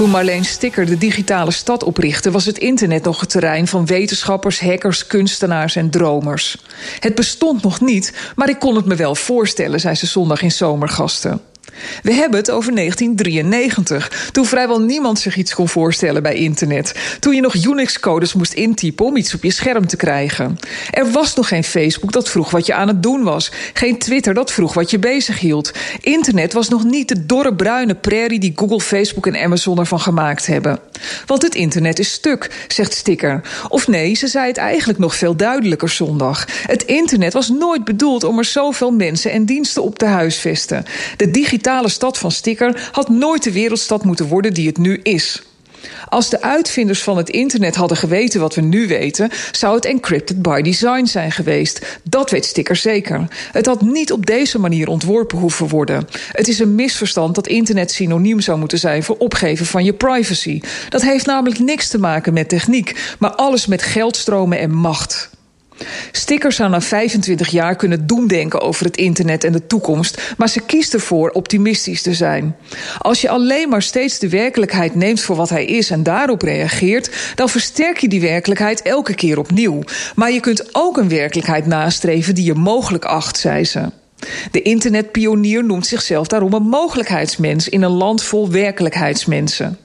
Toen Marleen Sticker de digitale stad oprichtte, was het internet nog het terrein van wetenschappers, hackers, kunstenaars en dromers. Het bestond nog niet, maar ik kon het me wel voorstellen, zei ze zondag in Zomergasten. We hebben het over 1993, toen vrijwel niemand zich iets kon voorstellen bij internet. Toen je nog Unix-codes moest intypen om iets op je scherm te krijgen. Er was nog geen Facebook dat vroeg wat je aan het doen was. Geen Twitter dat vroeg wat je bezig hield. Internet was nog niet de dorre bruine prairie die Google, Facebook en Amazon ervan gemaakt hebben. Want het internet is stuk, zegt Sticker. Of nee, ze zei het eigenlijk nog veel duidelijker zondag. Het internet was nooit bedoeld om er zoveel mensen en diensten op te huisvesten. De digitale stad van Sticker had nooit de wereldstad moeten worden die het nu is. Als de uitvinders van het internet hadden geweten wat we nu weten, zou het encrypted by design zijn geweest. Dat weet Sticker zeker. Het had niet op deze manier ontworpen hoeven worden. Het is een misverstand dat internet synoniem zou moeten zijn voor opgeven van je privacy. Dat heeft namelijk niks te maken met techniek, maar alles met geldstromen en macht. Stickers zou na 25 jaar kunnen doemdenken over het internet en de toekomst, maar ze kiest ervoor optimistisch te zijn. Als je alleen maar steeds de werkelijkheid neemt voor wat hij is en daarop reageert, dan versterk je die werkelijkheid elke keer opnieuw. Maar je kunt ook een werkelijkheid nastreven die je mogelijk acht, zei ze. De internetpionier noemt zichzelf daarom een mogelijkheidsmens in een land vol werkelijkheidsmensen.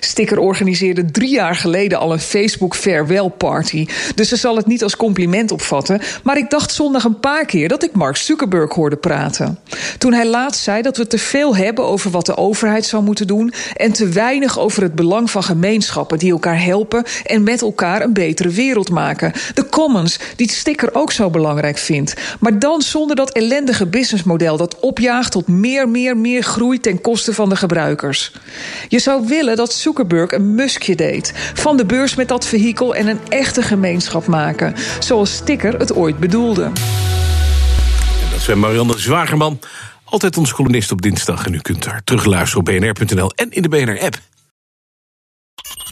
Sticker organiseerde drie jaar geleden al een Facebook farewell party. Dus ze zal het niet als compliment opvatten. Maar ik dacht zondag een paar keer dat ik Mark Zuckerberg hoorde praten. Toen hij laatst zei dat we te veel hebben over wat de overheid zou moeten doen. En te weinig over het belang van gemeenschappen die elkaar helpen en met elkaar een betere wereld maken. De commons, die Sticker ook zo belangrijk vindt. Maar dan zonder dat ellendige businessmodel dat opjaagt tot meer, meer, meer groei ten koste van de gebruikers. Je zou willen dat Zuckerberg een muskje deed. Van de beurs met dat vehikel en een echte gemeenschap maken. Zoals Sticker het ooit bedoelde. En dat is Marianne Zwagerman. Altijd onze columnist op dinsdag. En u kunt haar terugluisteren op bnr.nl en in de BNR-app.